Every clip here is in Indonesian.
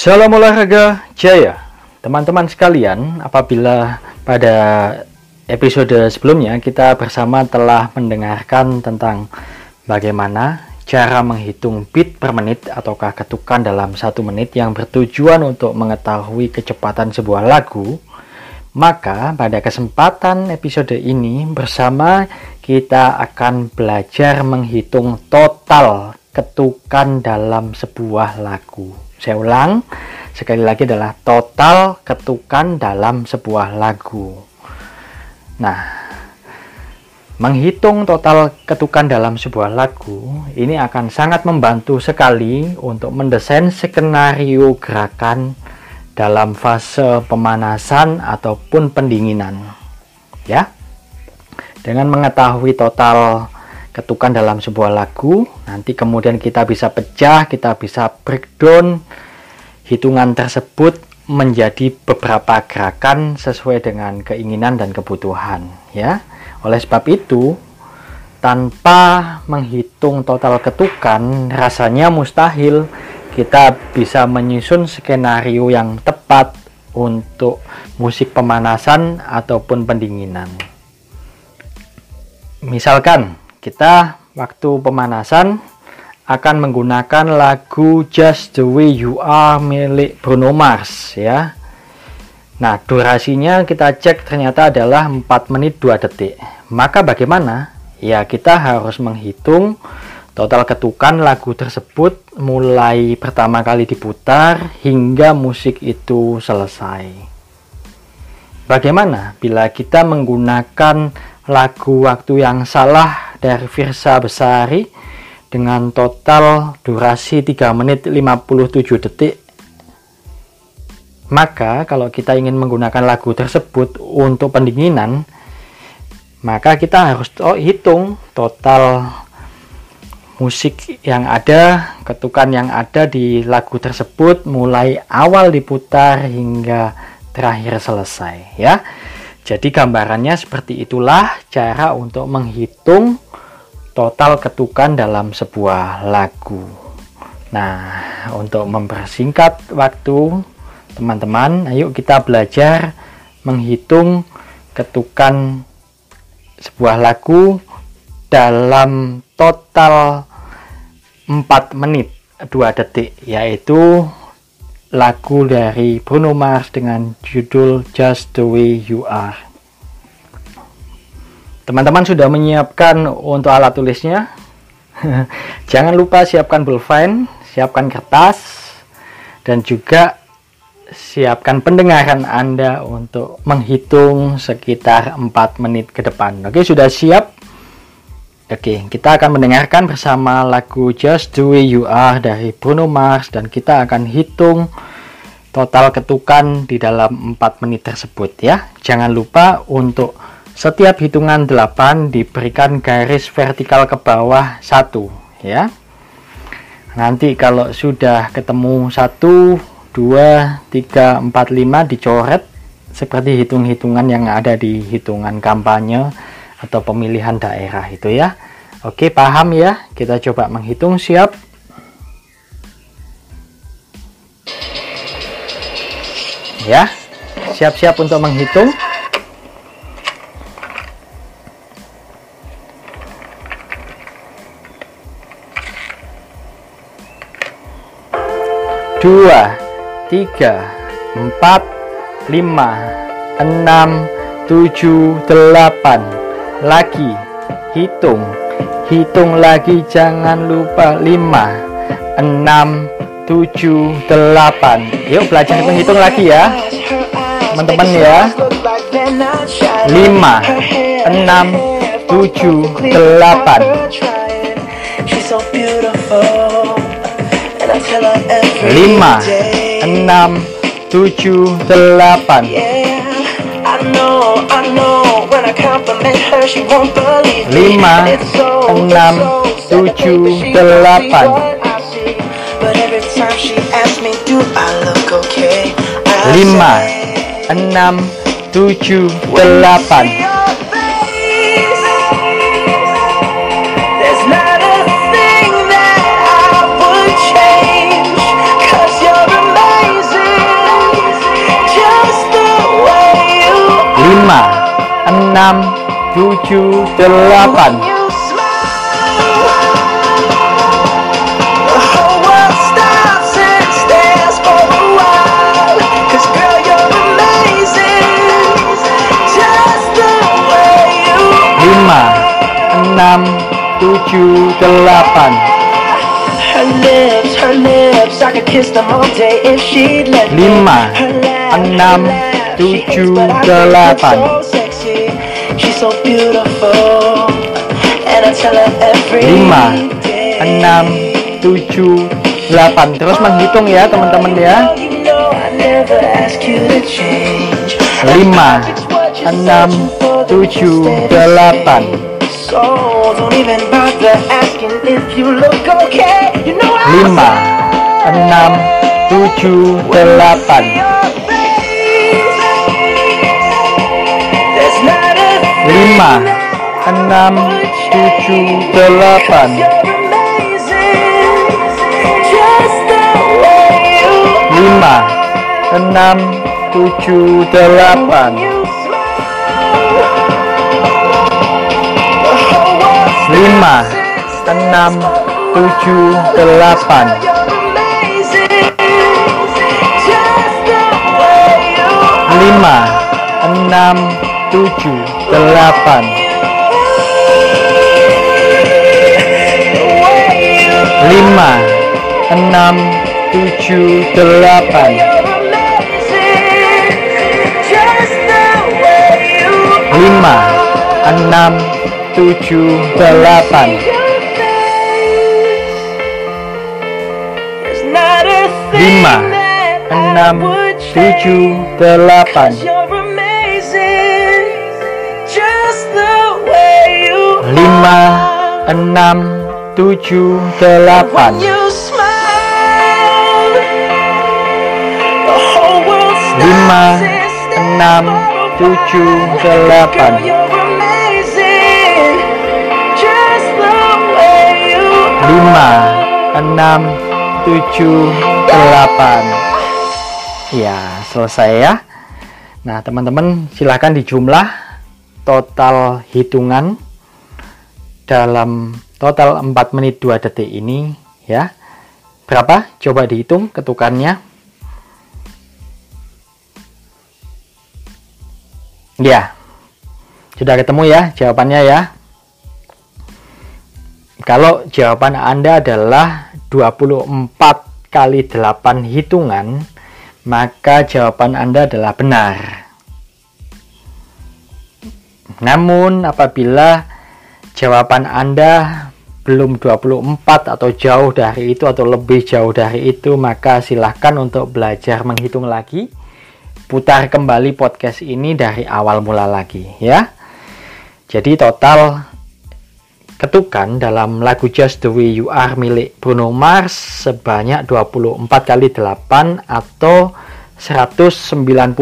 Salam olahraga jaya. Teman-teman sekalian apabila pada episode sebelumnya kita bersama telah mendengarkan tentang bagaimana cara menghitung beat per menit ataukah ketukan dalam satu menit yang bertujuan untuk mengetahui kecepatan sebuah lagu maka pada kesempatan episode ini bersama kita akan belajar menghitung total ketukan dalam sebuah lagu saya ulang, sekali lagi adalah total ketukan dalam sebuah lagu. Nah, menghitung total ketukan dalam sebuah lagu ini akan sangat membantu sekali untuk mendesain skenario gerakan dalam fase pemanasan ataupun pendinginan. Ya. Dengan mengetahui total ketukan dalam sebuah lagu. Nanti kemudian kita bisa pecah kita bisa breakdown hitungan tersebut menjadi beberapa gerakan sesuai dengan keinginan dan kebutuhan ya. Oleh sebab itu tanpa menghitung total ketukan rasanya mustahil. Kita bisa menyusun skenario yang tepat untuk musik pemanasan ataupun pendinginan. Misalkan kita waktu pemanasan akan menggunakan lagu Just the Way You Are milik Bruno Mars ya. Nah, durasinya kita cek ternyata adalah 4 menit 2 detik. Maka bagaimana? Ya, kita harus menghitung total ketukan lagu tersebut mulai pertama kali diputar hingga musik itu selesai. Bagaimana bila kita menggunakan lagu waktu yang salah dari Virsa Besari dengan total durasi 3 menit 57 detik maka kalau kita ingin menggunakan lagu tersebut untuk pendinginan maka kita harus hitung total musik yang ada, ketukan yang ada di lagu tersebut mulai awal diputar hingga terakhir selesai ya. Jadi gambarannya seperti itulah cara untuk menghitung total ketukan dalam sebuah lagu. Nah, untuk mempersingkat waktu, teman-teman, ayo kita belajar menghitung ketukan sebuah lagu dalam total 4 menit 2 detik, yaitu lagu dari Bruno Mars dengan judul Just the Way You Are. Teman-teman sudah menyiapkan untuk alat tulisnya? Jangan lupa siapkan pulpen, siapkan kertas, dan juga siapkan pendengaran Anda untuk menghitung sekitar 4 menit ke depan. Oke, sudah siap? Oke, kita akan mendengarkan bersama lagu Just the Way You Are dari Bruno Mars dan kita akan hitung total ketukan di dalam 4 menit tersebut ya. Jangan lupa untuk setiap hitungan 8 diberikan garis vertikal ke bawah satu ya. Nanti kalau sudah ketemu 1 2 3 4 5 dicoret seperti hitung-hitungan yang ada di hitungan kampanye atau pemilihan daerah itu ya. Oke, paham ya? Kita coba menghitung siap. Ya. Siap-siap untuk menghitung. dua, tiga, empat, lima, enam, tujuh, delapan. Lagi, hitung, hitung lagi jangan lupa lima, enam, tujuh, delapan. Yuk belajar menghitung lagi ya, teman-teman ya. Lima, enam, tujuh, delapan. Lima enam tujuh delapan lima enam tujuh delapan. Lima enam tujuh delapan tujuh, delapan. Lima, enam, tujuh, delapan. Lima, enam, tujuh, delapan so beautiful. And I tell her every 5 6 7 8 terus menghitung ya teman-teman ya. 5 6 7 8 lima enam tujuh delapan. Lima, enam, tujuh, delapan. Lima, enam, tujuh, delapan. Lima, enam, tujuh, delapan. Lima, enam, tujuh, delapan. Lima, enam, tujuh, delapan. Lima, enam, tujuh, delapan. Lima, enam, tujuh, delapan. Lima, enam, tujuh, delapan. Lima, enam, tujuh, delapan. Lima, enam, tujuh, delapan. Ya, selesai ya. Nah, teman-teman silahkan dijumlah total hitungan dalam total 4 menit 2 detik ini ya. Berapa? Coba dihitung ketukannya. Ya. Sudah ketemu ya jawabannya ya. Kalau jawaban Anda adalah 24 kali 8 hitungan, maka jawaban Anda adalah benar. Namun apabila jawaban Anda belum 24 atau jauh dari itu atau lebih jauh dari itu, maka silahkan untuk belajar menghitung lagi. Putar kembali podcast ini dari awal mula lagi ya. Jadi total ketukan dalam lagu Just the Way You Are milik Bruno Mars sebanyak 24 kali 8 atau 192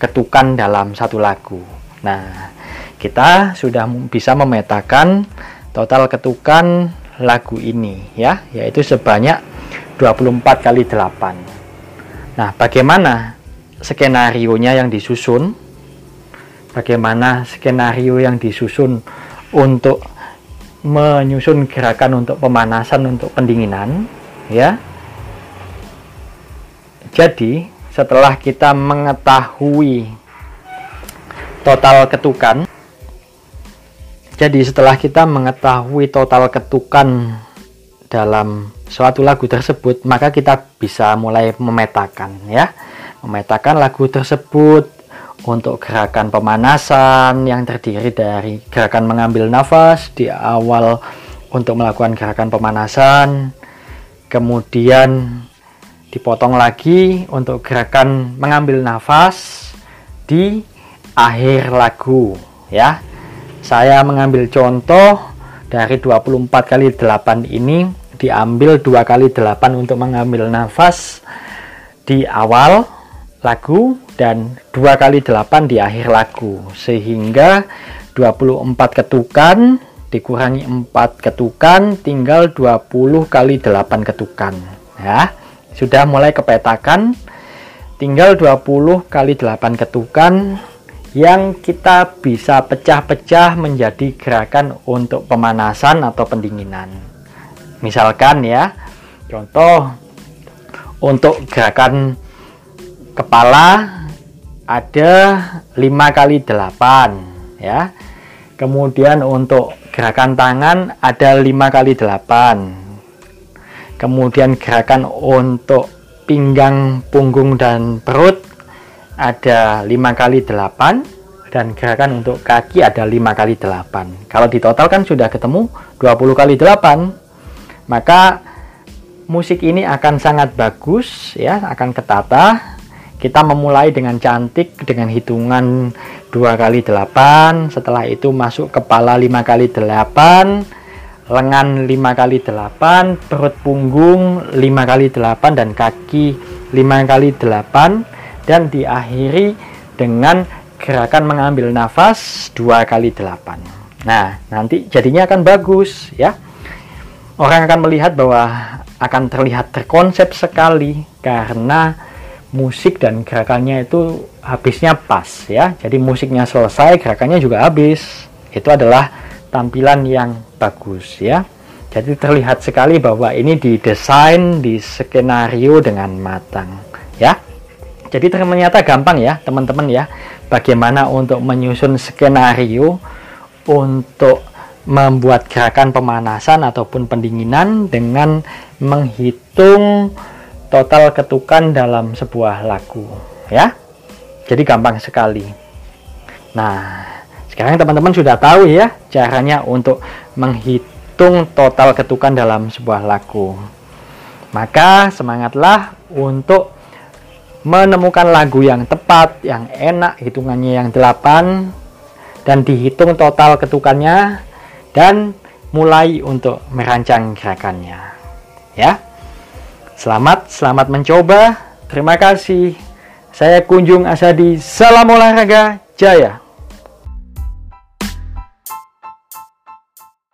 ketukan dalam satu lagu. Nah, kita sudah bisa memetakan total ketukan lagu ini ya, yaitu sebanyak 24 kali 8. Nah, bagaimana skenario-nya yang disusun? Bagaimana skenario yang disusun untuk menyusun gerakan untuk pemanasan untuk pendinginan ya jadi setelah kita mengetahui total ketukan jadi setelah kita mengetahui total ketukan dalam suatu lagu tersebut maka kita bisa mulai memetakan ya. Memetakan lagu tersebut untuk gerakan pemanasan yang terdiri dari gerakan mengambil nafas di awal untuk melakukan gerakan pemanasan kemudian dipotong lagi untuk gerakan mengambil nafas di akhir lagu ya saya mengambil contoh dari 24 kali 8 ini diambil dua kali 8 untuk mengambil nafas di awal lagu dan 2 kali 8 di akhir lagu. Sehingga 24 ketukan dikurangi 4 ketukan tinggal 20 kali 8 ketukan. Ya sudah mulai kepetakan. Tinggal 20 kali 8 ketukan yang kita bisa pecah-pecah menjadi gerakan untuk pemanasan atau pendinginan. Misalkan ya, contoh untuk gerakan kepala ada 5 kali 8 ya. Kemudian untuk gerakan tangan ada 5 kali 8. Kemudian gerakan untuk pinggang, punggung dan perut ada 5 kali 8 dan gerakan untuk kaki ada 5 kali 8 kalau ditotalkan sudah ketemu 20 kali 8 maka musik ini akan sangat bagus ya akan ketata. Kita memulai dengan cantik dengan hitungan 2 kali 8 setelah itu masuk kepala 5 kali 8 lengan 5 kali 8 perut punggung 5 kali 8 dan kaki 5 kali 8 dan diakhiri dengan gerakan mengambil nafas dua kali delapan. Nah, nanti jadinya akan bagus ya. Orang akan melihat bahwa akan terlihat terkonsep sekali karena musik dan gerakannya itu habisnya pas ya. Jadi musiknya selesai, gerakannya juga habis. Itu adalah tampilan yang bagus ya. Jadi terlihat sekali bahwa ini didesain di skenario dengan matang ya. Jadi ternyata gampang ya teman-teman ya bagaimana untuk menyusun skenario untuk membuat gerakan pemanasan ataupun pendinginan dengan menghitung total ketukan dalam sebuah lagu ya. Jadi gampang sekali. Nah, sekarang teman-teman sudah tahu ya caranya untuk menghitung total ketukan dalam sebuah lagu. Maka semangatlah untuk menemukan lagu yang tepat, yang enak, hitungannya yang 8 dan dihitung total ketukannya dan mulai untuk merancang gerakannya. Ya. Selamat, selamat mencoba. Terima kasih. Saya Kunjung Asadi. Salam olahraga jaya.